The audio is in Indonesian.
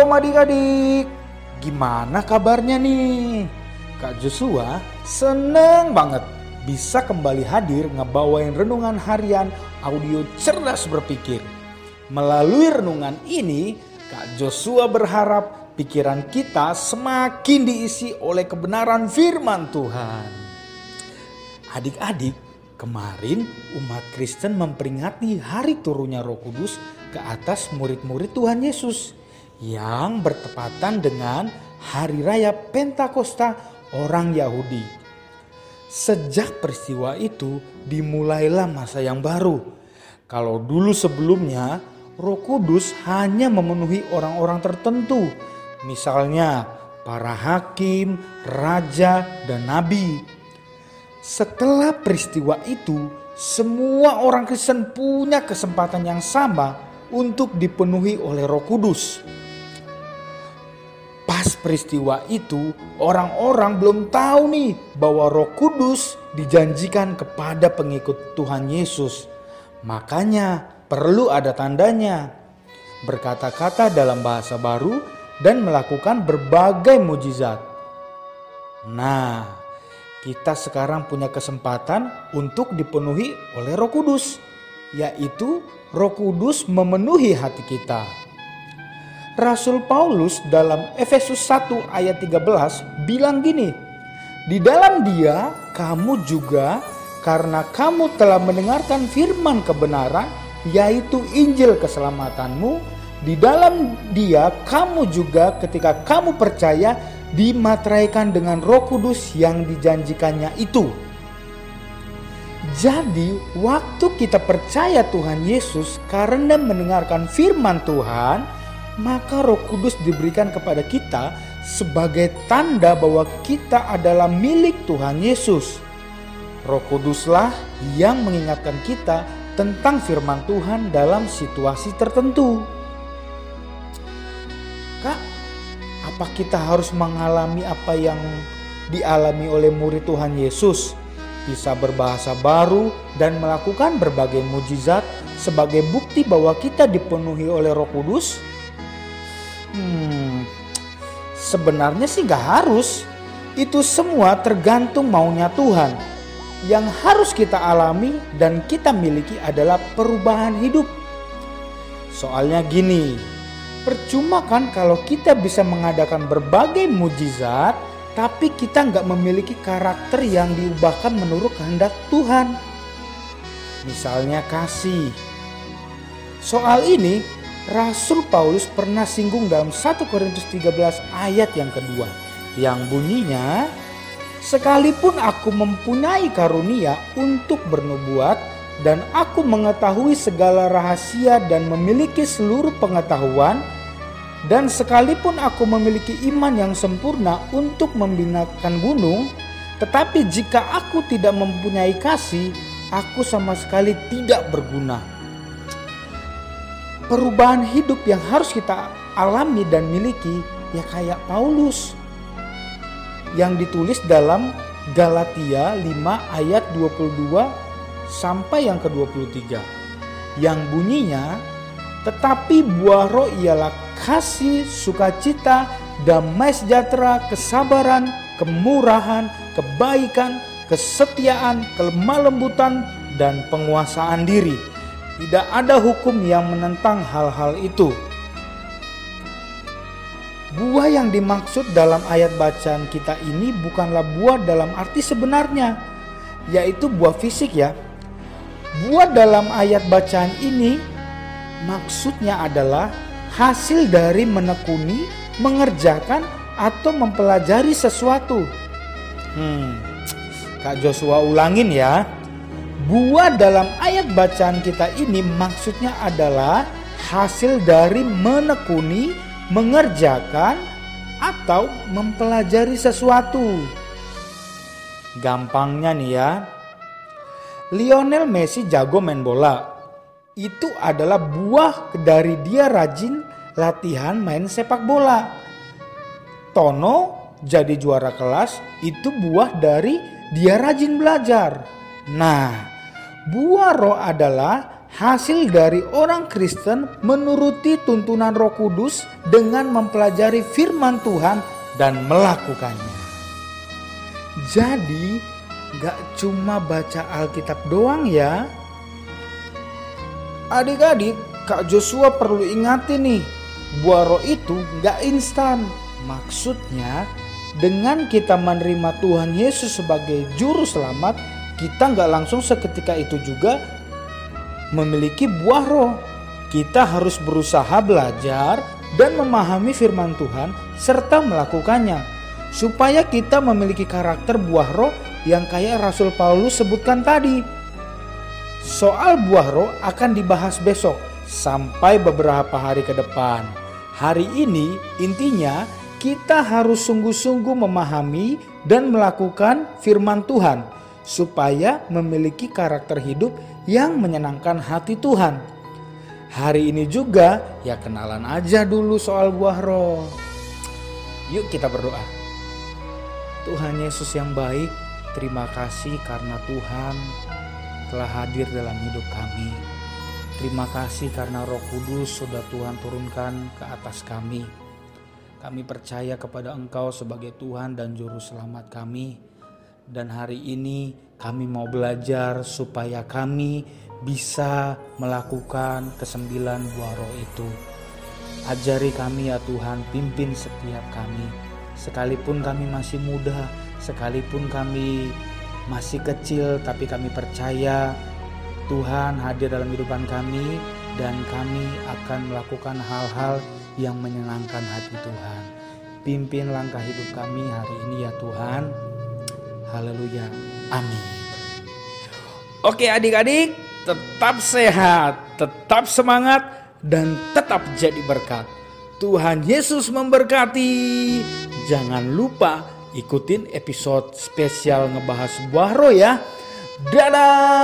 Shalom adik-adik, gimana kabarnya nih? Kak Joshua seneng banget bisa kembali hadir ngebawain renungan harian audio cerdas berpikir. Melalui renungan ini, Kak Joshua berharap pikiran kita semakin diisi oleh kebenaran firman Tuhan. Adik-adik, kemarin umat Kristen memperingati hari turunnya Roh Kudus ke atas murid-murid Tuhan Yesus yang bertepatan dengan hari raya Pentakosta orang Yahudi. Sejak peristiwa itu dimulailah masa yang baru. Kalau dulu sebelumnya Roh Kudus hanya memenuhi orang-orang tertentu, misalnya para hakim, raja, dan nabi. Setelah peristiwa itu, semua orang Kristen punya kesempatan yang sama untuk dipenuhi oleh Roh Kudus peristiwa itu, orang-orang belum tahu nih bahwa Roh Kudus dijanjikan kepada pengikut Tuhan Yesus. Makanya perlu ada tandanya. Berkata-kata dalam bahasa baru dan melakukan berbagai mujizat. Nah, kita sekarang punya kesempatan untuk dipenuhi oleh Roh Kudus, yaitu Roh Kudus memenuhi hati kita. Rasul Paulus dalam Efesus 1 ayat 13 bilang gini, di dalam dia kamu juga karena kamu telah mendengarkan firman kebenaran yaitu Injil keselamatanmu di dalam dia kamu juga ketika kamu percaya dimateraikan dengan roh kudus yang dijanjikannya itu. Jadi waktu kita percaya Tuhan Yesus karena mendengarkan firman Tuhan, maka Roh Kudus diberikan kepada kita sebagai tanda bahwa kita adalah milik Tuhan Yesus. Roh Kuduslah yang mengingatkan kita tentang firman Tuhan dalam situasi tertentu. Kak, apa kita harus mengalami apa yang dialami oleh murid Tuhan Yesus? Bisa berbahasa baru dan melakukan berbagai mujizat sebagai bukti bahwa kita dipenuhi oleh Roh Kudus? Hmm, sebenarnya sih gak harus. Itu semua tergantung maunya Tuhan. Yang harus kita alami dan kita miliki adalah perubahan hidup. Soalnya gini, percuma kan kalau kita bisa mengadakan berbagai mujizat, tapi kita nggak memiliki karakter yang diubahkan menurut kehendak Tuhan. Misalnya kasih. Soal ini Rasul Paulus pernah singgung dalam 1 Korintus 13 ayat yang kedua yang bunyinya sekalipun aku mempunyai karunia untuk bernubuat dan aku mengetahui segala rahasia dan memiliki seluruh pengetahuan dan sekalipun aku memiliki iman yang sempurna untuk membinakan gunung tetapi jika aku tidak mempunyai kasih aku sama sekali tidak berguna perubahan hidup yang harus kita alami dan miliki ya kayak Paulus yang ditulis dalam Galatia 5 ayat 22 sampai yang ke-23 yang bunyinya tetapi buah roh ialah kasih, sukacita, damai sejahtera, kesabaran, kemurahan, kebaikan, kesetiaan, kelemah lembutan, dan penguasaan diri tidak ada hukum yang menentang hal-hal itu. Buah yang dimaksud dalam ayat bacaan kita ini bukanlah buah dalam arti sebenarnya, yaitu buah fisik ya. Buah dalam ayat bacaan ini maksudnya adalah hasil dari menekuni, mengerjakan, atau mempelajari sesuatu. Hmm, Kak Joshua ulangin ya. Buah dalam ayat bacaan kita ini maksudnya adalah hasil dari menekuni, mengerjakan, atau mempelajari sesuatu. Gampangnya nih ya, Lionel Messi jago main bola. Itu adalah buah dari dia rajin latihan main sepak bola. Tono jadi juara kelas itu buah dari dia rajin belajar. Nah, buah roh adalah hasil dari orang Kristen menuruti tuntunan Roh Kudus dengan mempelajari firman Tuhan dan melakukannya. Jadi, gak cuma baca Alkitab doang ya. Adik-adik, Kak Joshua perlu ingatin nih, buah roh itu gak instan. Maksudnya, dengan kita menerima Tuhan Yesus sebagai juru selamat, kita nggak langsung seketika itu juga memiliki buah roh. Kita harus berusaha belajar dan memahami firman Tuhan serta melakukannya supaya kita memiliki karakter buah roh yang kayak Rasul Paulus sebutkan tadi. Soal buah roh akan dibahas besok sampai beberapa hari ke depan. Hari ini intinya kita harus sungguh-sungguh memahami dan melakukan firman Tuhan supaya memiliki karakter hidup yang menyenangkan hati Tuhan. Hari ini juga ya kenalan aja dulu soal buah roh. Yuk kita berdoa. Tuhan Yesus yang baik, terima kasih karena Tuhan telah hadir dalam hidup kami. Terima kasih karena Roh Kudus sudah Tuhan turunkan ke atas kami. Kami percaya kepada Engkau sebagai Tuhan dan Juru Selamat kami dan hari ini kami mau belajar supaya kami bisa melakukan kesembilan buah roh itu. Ajari kami ya Tuhan, pimpin setiap kami. Sekalipun kami masih muda, sekalipun kami masih kecil, tapi kami percaya Tuhan hadir dalam kehidupan kami dan kami akan melakukan hal-hal yang menyenangkan hati Tuhan. Pimpin langkah hidup kami hari ini ya Tuhan. Haleluya. Amin. Oke adik-adik, tetap sehat, tetap semangat, dan tetap jadi berkat. Tuhan Yesus memberkati. Jangan lupa ikutin episode spesial ngebahas buah roh ya. Dadah.